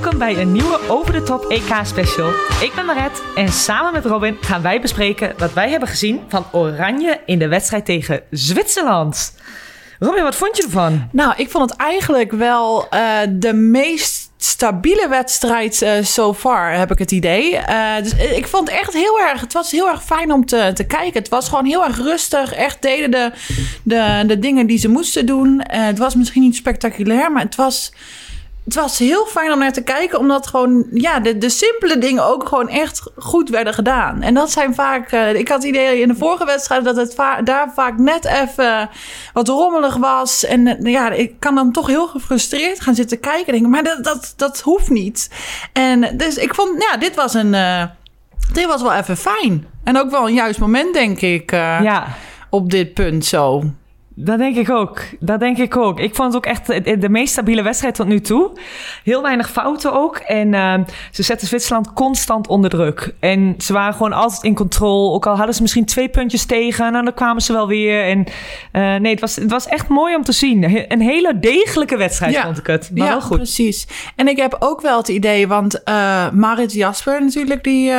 bij een nieuwe Over de Top EK special. Ik ben Maret en samen met Robin gaan wij bespreken wat wij hebben gezien van Oranje in de wedstrijd tegen Zwitserland. Robin, wat vond je ervan? Nou, ik vond het eigenlijk wel uh, de meest stabiele wedstrijd uh, so far, heb ik het idee. Uh, dus ik vond het echt heel erg... Het was heel erg fijn om te, te kijken. Het was gewoon heel erg rustig. Echt deden de, de, de dingen die ze moesten doen. het was misschien niet spectaculair, maar het was het was heel fijn om naar te kijken, omdat gewoon, ja, de, de simpele dingen ook gewoon echt goed werden gedaan. En dat zijn vaak, uh, ik had het idee in de vorige wedstrijd dat het va daar vaak net even wat rommelig was. En uh, ja, ik kan dan toch heel gefrustreerd gaan zitten kijken en denken, maar dat, dat, dat hoeft niet. En dus ik vond, ja, dit was een, uh, dit was wel even fijn. En ook wel een juist moment, denk ik, ja. op dit punt zo. Dat denk ik ook. Dat denk ik ook. Ik vond het ook echt de meest stabiele wedstrijd tot nu toe. Heel weinig fouten ook. En uh, ze zetten Zwitserland constant onder druk. En ze waren gewoon altijd in controle. Ook al hadden ze misschien twee puntjes tegen. En dan kwamen ze wel weer. En uh, nee, het was, het was echt mooi om te zien. Een hele degelijke wedstrijd vond ik het. Maar ja, wel goed. precies. En ik heb ook wel het idee, want uh, Marit Jasper natuurlijk, die,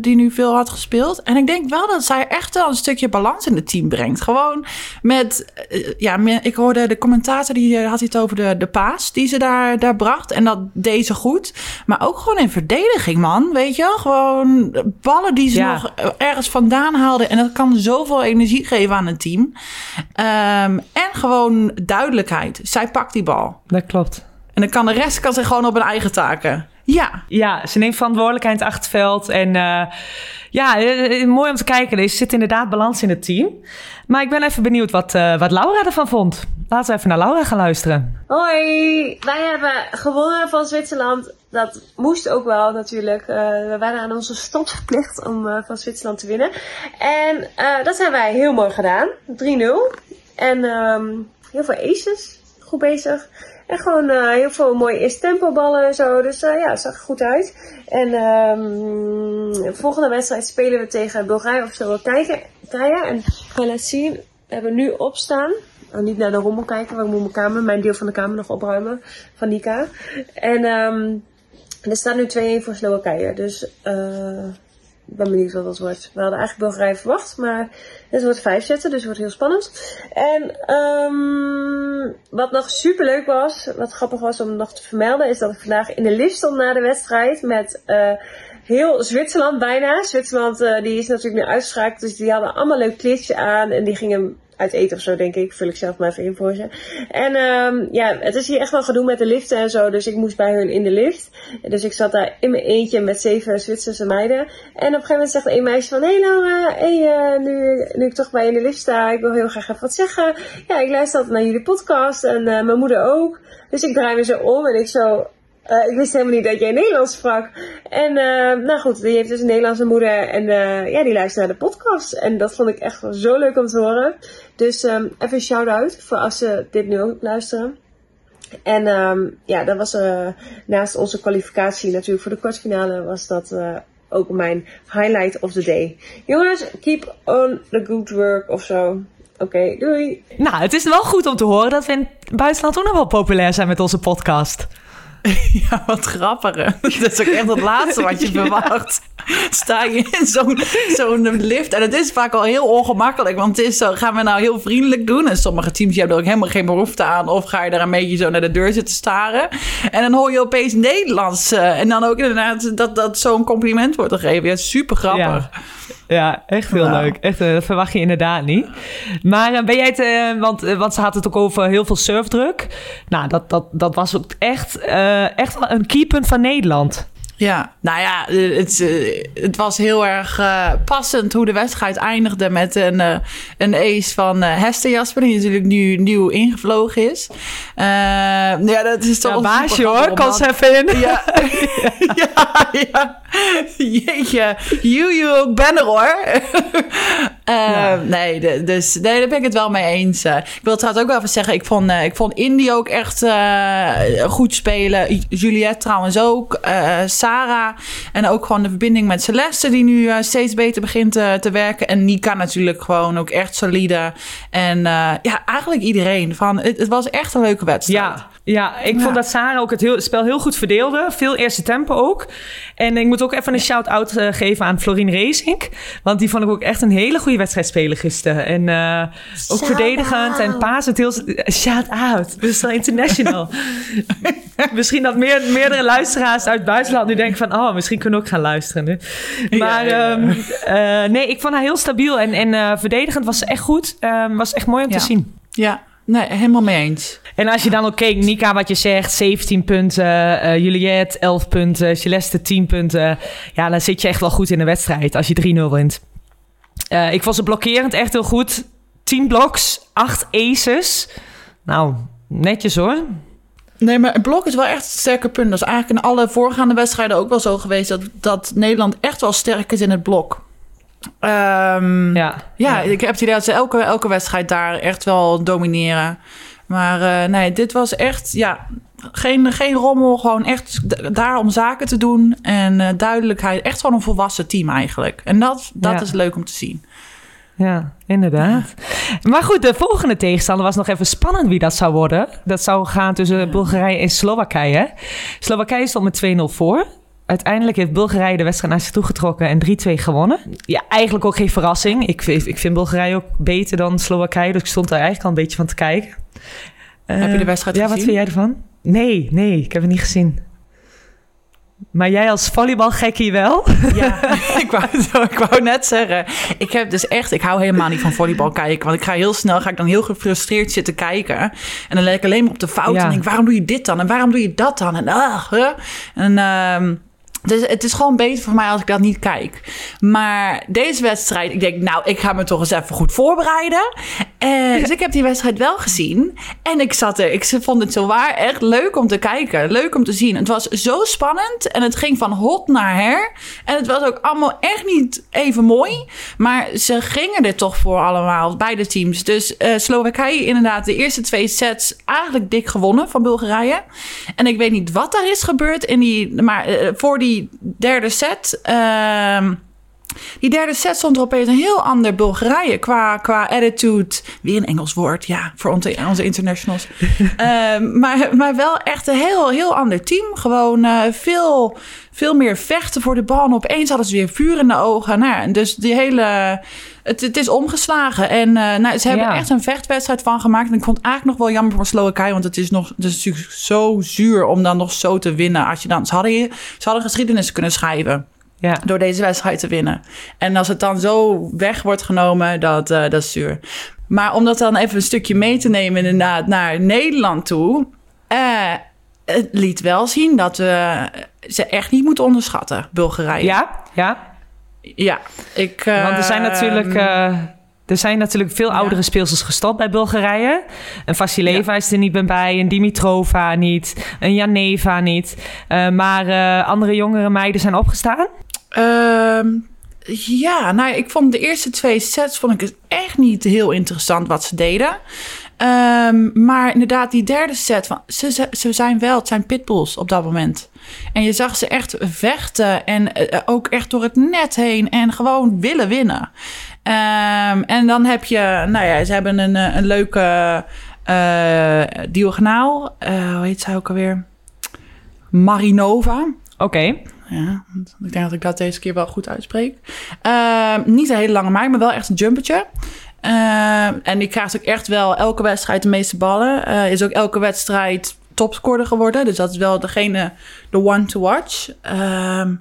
die nu veel had gespeeld. En ik denk wel dat zij echt wel een stukje balans in het team brengt. Gewoon met ja, ik hoorde de commentator, die eh, had het over de, de paas die ze daar, daar bracht. En dat deed ze goed. Maar ook gewoon in verdediging, man. Weet je Gewoon ballen die ze nog ergens vandaan haalden. En dat kan zoveel energie geven aan een team. Um, en gewoon duidelijkheid. Zij pakt die bal. Dat klopt. En dan kan de rest kan zich gewoon op hun eigen taken. Ja. Ja, ze neemt verantwoordelijkheid in het achterveld. En uh, ja, eh, mooi om te kijken. Er zit inderdaad balans in het team. Maar ik ben even benieuwd wat, uh, wat Laura ervan vond. Laten we even naar Laura gaan luisteren. Hoi, wij hebben gewonnen van Zwitserland. Dat moest ook wel natuurlijk. Uh, we waren aan onze stad verplicht om uh, van Zwitserland te winnen. En dat hebben wij heel mooi gedaan. 3-0. En um, heel veel aces. Goed bezig. En gewoon uh, heel veel mooie eerste tempoballen en zo. Dus uh, ja, het zag goed uit. En de volgende wedstrijd spelen we tegen Bulgarije of Slowakije. En ga laten zien. We hebben nu opstaan. Oh, niet naar de rommel kijken, want ik moet mijn kamer, mijn deel van de kamer nog opruimen. Van Nika. En um, er staat nu 2-1 voor Slowakije. Dus uh, ik ben benieuwd wat dat wordt. We hadden eigenlijk Bulgarije verwacht, maar het wordt vijf zetten, dus het wordt heel spannend. En um, wat nog super leuk was, wat grappig was om nog te vermelden, is dat ik vandaag in de lift stond na de wedstrijd met uh, heel Zwitserland bijna. Zwitserland uh, die is natuurlijk nu uitgeschakeld, dus die hadden allemaal leuk kleedje aan en die gingen uit eten of zo, denk ik. Vul ik zelf maar even in voor ze. En um, ja, het is hier echt wel gedoe met de liften en zo. Dus ik moest bij hun in de lift. Dus ik zat daar in mijn eentje met zeven Zwitserse meiden. En op een gegeven moment zegt een meisje van... Hé Laura, uh, nu, nu ik toch bij je in de lift sta, ik wil heel graag even wat zeggen. Ja, ik luister altijd naar jullie podcast en uh, mijn moeder ook. Dus ik draai me zo om en ik zo... Uh, ik wist helemaal niet dat jij Nederlands sprak. En uh, nou goed, die heeft dus een Nederlandse moeder. En uh, ja, die luistert naar de podcast. En dat vond ik echt zo leuk om te horen. Dus um, even een shout-out voor als ze dit nu ook luisteren. En um, ja, dat was naast onze kwalificatie natuurlijk voor de kwartfinale was dat ook mijn highlight of the day. Jongens, keep on the good work of zo. Oké, doei. Nou, het is wel goed om te horen dat we in het buitenland ook nog wel populair zijn met onze podcast. Ja, wat grappiger. Dat is ook echt het laatste wat je verwacht. Sta je in zo'n zo'n lift. En het is vaak al heel ongemakkelijk. Want het is zo, gaan we nou heel vriendelijk doen? En sommige teams hebben er ook helemaal geen behoefte aan. Of ga je daar een beetje zo naar de deur zitten staren? En dan hoor je opeens Nederlands. en dan ook inderdaad dat, dat zo'n compliment wordt gegeven. Ja, super grappig. Ja. Ja, echt heel leuk. Echt, dat verwacht je inderdaad niet. Maar ben jij het, want, want ze had het ook over heel veel surfdruk. Nou, dat, dat, dat was ook echt, echt een keypunt van Nederland. Ja, nou ja, het, het was heel erg uh, passend hoe de wedstrijd eindigde met een, uh, een ace van uh, Hester Jasper, die natuurlijk nu nieuw ingevlogen is. ja, dat is toch ja, baasje hoor, kan ze even in. Ja. ja, ja. Jeetje, you, you ook ben er hoor. ja. Nee, dus nee, daar ben ik het wel mee eens. ik wil trouwens ook wel even zeggen, ik vond, ik vond Indy ook echt goed spelen. Juliette trouwens ook. Sarah. En ook gewoon de verbinding met Celeste, die nu uh, steeds beter begint uh, te werken. En Nika natuurlijk gewoon ook echt solide. En uh, ja, eigenlijk iedereen. Van, het, het, was echt een leuke wedstrijd. Ja, Ja, ik Ja. vond dat Sarah ook het, heel, het spel heel goed verdeelde. Veel eerste tempo ook. En ik moet ook even een shout-out eh, geven aan Florine Racing. Want die vond ik ook echt een hele goede wedstrijd spelen gisteren. En eh, ook verdedigend en paas het heel... Shout-out. Wel international. misschien dat meer, meerdere luisteraars uit het buitenland nu denken van... Oh, misschien kunnen we ook gaan luisteren nu. Maar ja, ehm, eh, nee, ik vond haar heel stabiel. En, en eh, verdedigend was echt goed. Ehm, was echt mooi om te zien. Ja, nee, helemaal mee eens. En als je dan ook keek, Nika, wat je zegt, 17 punten, eh Juliette 11 punten, Celeste 10 punten. Ja, dan zit je echt wel goed in de wedstrijd als je 3-0 wint. Ik vond ze blokkerend echt heel goed. 10 bloks, 8 aces. Nou, netjes hoor. Nee, maar het blok is wel echt een sterke punt. Dat is eigenlijk in alle voorgaande wedstrijden ook wel zo geweest... dat, dat Nederland echt wel sterk is in het blok. Ehm, ja. Ja, ik heb het idee dat ze elke, elke wedstrijd daar echt wel domineren. Maar eh, nee, dit was echt... Ja, geen, geen rommel, gewoon echt daar om zaken te doen. En eh, duidelijkheid. Echt gewoon een volwassen team eigenlijk. En dat, dat Ja. is leuk om te zien. Ja, inderdaad. Maar goed, de volgende tegenstander was nog even spannend wie dat zou worden. Dat zou gaan tussen Bulgarije en Slowakije. Slowakije stond met 2-0 voor. Uiteindelijk heeft Bulgarije de wedstrijd naar zich toe getrokken en 3-2 gewonnen. Ja, eigenlijk ook geen verrassing. Ik, vind- ik vind Bulgarije ook beter dan Slowakije, dus ik stond daar eigenlijk al een beetje van te kijken. Heb je de Eh, wedstrijd ja, gezien? wat vind jij ervan? Nee, nee, ik heb het niet gezien. Maar jij als volleybalgekkie wel? Ja, ik wou, ik wou net zeggen. Ik heb dus echt, ik hou helemaal niet van volleybal kijken. Want ik ga heel snel, ga ik dan heel gefrustreerd zitten kijken. En dan let ik alleen maar op de fouten. Ja. En denk, waarom doe je dit dan? En waarom doe je dat dan? En, ah, huh? en ehm, dus het is gewoon beter voor mij als ik dat niet kijk. Maar deze wedstrijd, ik denk, nou, ik ga me toch eens even goed voorbereiden. En, dus ik heb die wedstrijd wel gezien. En ik zat er, ik vond het zo waar echt leuk om te kijken. Leuk om te zien. Het was zo spannend en het ging van hot naar her. En het was ook allemaal echt niet even mooi. Maar ze gingen er toch voor allemaal, beide teams. Dus eh, Slowakije inderdaad de eerste twee sets eigenlijk dik gewonnen van Bulgarije. En ik weet niet wat daar is gebeurd in die, maar eh, voor die derde set. ehm, die derde set stond er opeens een heel ander Bulgarije qua, qua attitude. Weer een Engels woord, ja, voor onze, onze internationals. Ehm, maar, maar wel echt een heel, heel ander team. Gewoon eh, veel, veel meer vechten voor de bal. En opeens hadden ze weer vuur in de ogen. Nou, ja, dus die hele... Het, het is omgeslagen. En eh, nou, ze hebben Ja. echt een vechtwedstrijd van gemaakt. En ik vond het eigenlijk nog wel jammer voor Slowakije. Want het is, nog, het is natuurlijk zo zuur om dan nog zo te winnen. Als je dan, ze, hadden, ze hadden geschiedenis kunnen schrijven Ja. door deze wedstrijd te winnen. En als het dan zo weg wordt genomen, dat, eh, dat is zuur. Maar om dat dan even een stukje mee te nemen inderdaad naar Nederland toe... eh, het liet wel zien dat we ze echt niet moeten onderschatten, Bulgarije. Ja, ja. Ja, ik... eh, Want er zijn natuurlijk, eh, er zijn natuurlijk veel ja. oudere speelsters gestopt bij Bulgarije. Een Vasileva is er niet bij, een Dimitrova niet, een Janeva niet. Eh, maar eh, andere jongere meiden zijn opgestaan. Ehm, ja, nou, ik vond de eerste twee sets vond ik het echt niet heel interessant wat ze deden. Ehm, maar inderdaad, die derde set, van, ze, ze, zijn wel, het zijn pitbulls op dat moment. En je zag ze echt vechten en eh, ook echt door het net heen en gewoon willen winnen. Ehm, en dan heb je, nou ja, ze hebben een, eh, een leuke eh diagonaal. Eh, hoe heet zij ook alweer? Marinova. Oké, Ja, want ik denk dat ik dat deze keer wel goed uitspreek. Ehm, niet een hele lange meid, maar wel echt een jumpertje. Ehm, en die krijgt ook echt wel elke wedstrijd de meeste ballen. Eh, is ook elke wedstrijd topscorer geworden. Dus dat is wel degene, de one to watch. Ehm,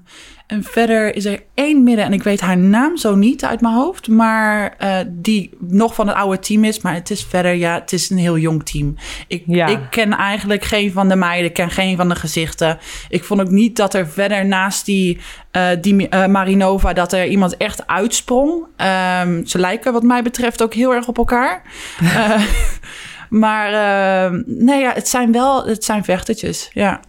en verder is er één midden, en ik weet haar naam zo niet uit mijn hoofd, maar eh, die nog van het oude team is. Maar het is verder, ja, het is een heel jong team. Ik, Ja. ik ken eigenlijk geen van de meiden, ik ken geen van de gezichten. Ik vond ook niet dat er verder naast die, eh, die eh, Marinova, dat er iemand echt uitsprong. Ehm, ze lijken wat mij betreft ook heel erg op elkaar. Maar eh, nee, ja, het zijn wel, het zijn vechtertjes, ja.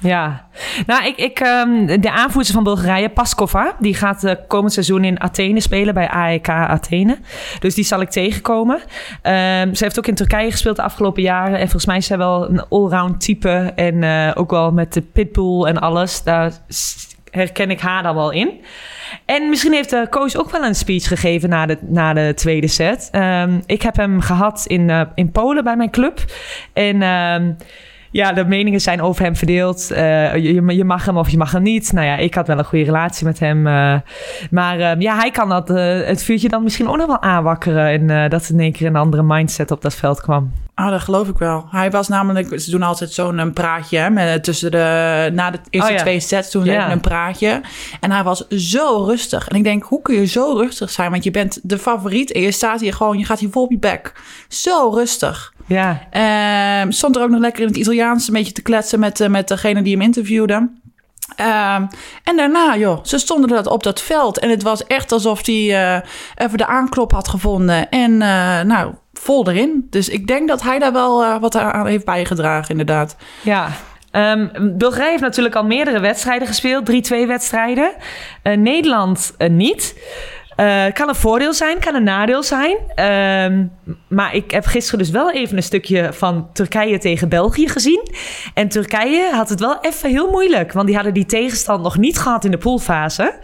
ja. Nou, ik, ik, ehm, de aanvoerster van Bulgarije, Paskova, die gaat eh, komend seizoen in Athene spelen bij AEK Athene. Dus die zal ik tegenkomen. Ehm, ze heeft ook in Turkije gespeeld de afgelopen jaren. En volgens mij is zij wel een allround type. En eh, ook wel met de pitbull en alles. Daar herken ik haar dan wel in. En misschien heeft de coach ook wel een speech gegeven na de, na de tweede set. Ehm, ik heb hem gehad in, eh, in Polen bij mijn club. En ehm, ja, de meningen zijn over hem verdeeld. Uh, je, je, mag hem of je mag hem niet. Nou ja, ik had wel een goede relatie met hem. Uh, maar uh, ja, hij kan dat, het vuurtje dan misschien ook nog wel aanwakkeren. En dat in één keer een andere mindset op dat veld kwam. Ah, dat geloof ik wel. Hij was namelijk, ze doen altijd zo'n praatje hè, met, tussen de, na de eerste oh, ja. twee sets doen ze ja. een praatje. En hij was zo rustig. En ik denk, hoe kun je zo rustig zijn? Want je bent de favoriet en je staat hier gewoon, je gaat hier vol op je bek. Zo rustig. Ja. Uh, stond er ook nog lekker in het Italiaans een beetje te kletsen met, uh, met degene die hem interviewde. Uh, en daarna, joh, ze stonden dat op dat veld. En het was echt alsof hij uh, even de aanklop had gevonden. En uh, nou, vol erin. Dus ik denk dat hij daar wel wat aan heeft bijgedragen, inderdaad. Ja, Um, Bulgarije heeft natuurlijk al meerdere wedstrijden gespeeld, 3-2 wedstrijden. Uh, Nederland uh, niet. Uh, kan een voordeel zijn, kan een nadeel zijn. Uh, maar ik heb gisteren dus wel even een stukje van Turkije tegen België gezien. En Turkije had het wel even heel moeilijk. Want die hadden die tegenstand nog niet gehad in de poolfase.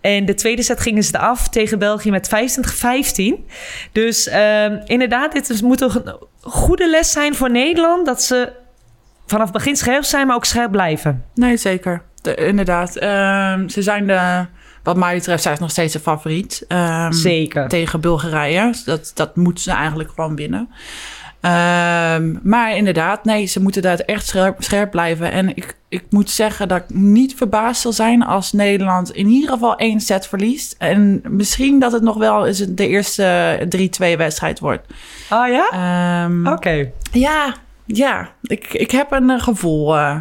En de tweede set gingen ze af tegen België met 25-15. Dus uh, inderdaad, dit moet toch een goede les zijn voor Nederland. Dat ze vanaf begin scherp zijn, maar ook scherp blijven. Nee, zeker. De, inderdaad. Uh, ze zijn de wat mij betreft zijn ze nog steeds een favoriet. Um, Zeker. Tegen Bulgarije. Dat, dat moeten ze eigenlijk gewoon winnen. Um, maar inderdaad, nee, ze moeten daar echt scherp, scherp blijven. En ik, ik moet zeggen dat ik niet verbaasd zal zijn als Nederland in ieder geval één set verliest. En misschien dat het nog wel eens de eerste 3-2 wedstrijd wordt. Oh ja? Um, Oké. Ja, ja. Ik, ik heb een uh, gevoel. Uh,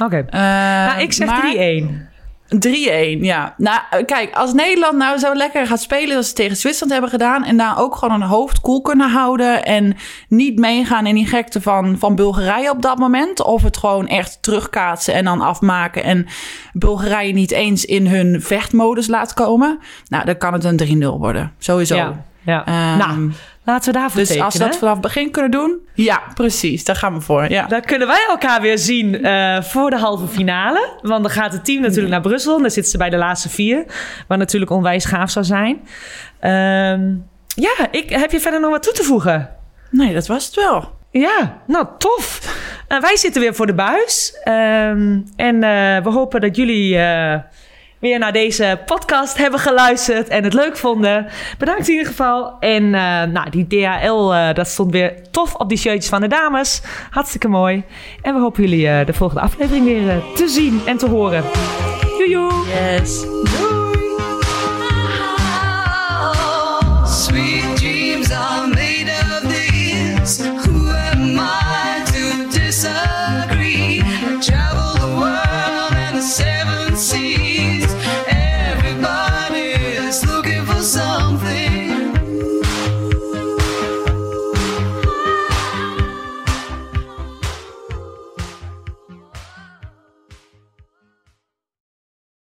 Oké. Okay. Uh, nou, ik zeg 3-1. 3-1, ja. Nou, kijk, als Nederland nou zo lekker gaat spelen als ze tegen Zwitserland hebben gedaan... en daar ook gewoon een hoofd koel kunnen houden... en niet meegaan in die gekte van, van Bulgarije op dat moment... of het gewoon echt terugkaatsen en dan afmaken... en Bulgarije niet eens in hun vechtmodus laat komen... nou, dan kan het een 3-0 worden. Sowieso. Ja, ja. Um, nou... Laten we daarvoor dus tekenen. als we dat vanaf het begin kunnen doen, ja, precies. Daar gaan we voor. Ja. Dan kunnen wij elkaar weer zien uh, voor de halve finale. Want dan gaat het team natuurlijk naar Brussel. En dan zitten ze bij de laatste vier. Wat natuurlijk onwijs gaaf zou zijn. Um, ja, ik, heb je verder nog wat toe te voegen? Nee, dat was het wel. Ja, nou tof. Uh, wij zitten weer voor de buis. Um, en uh, we hopen dat jullie weer naar deze podcast hebben geluisterd en het leuk vonden. Bedankt in ieder geval. En uh, nou, die DHL, uh, dat stond weer tof op die shirtjes van de dames. Hartstikke mooi. En we hopen jullie uh, de volgende aflevering weer te zien en te horen. Joejoe! Yes. Doei!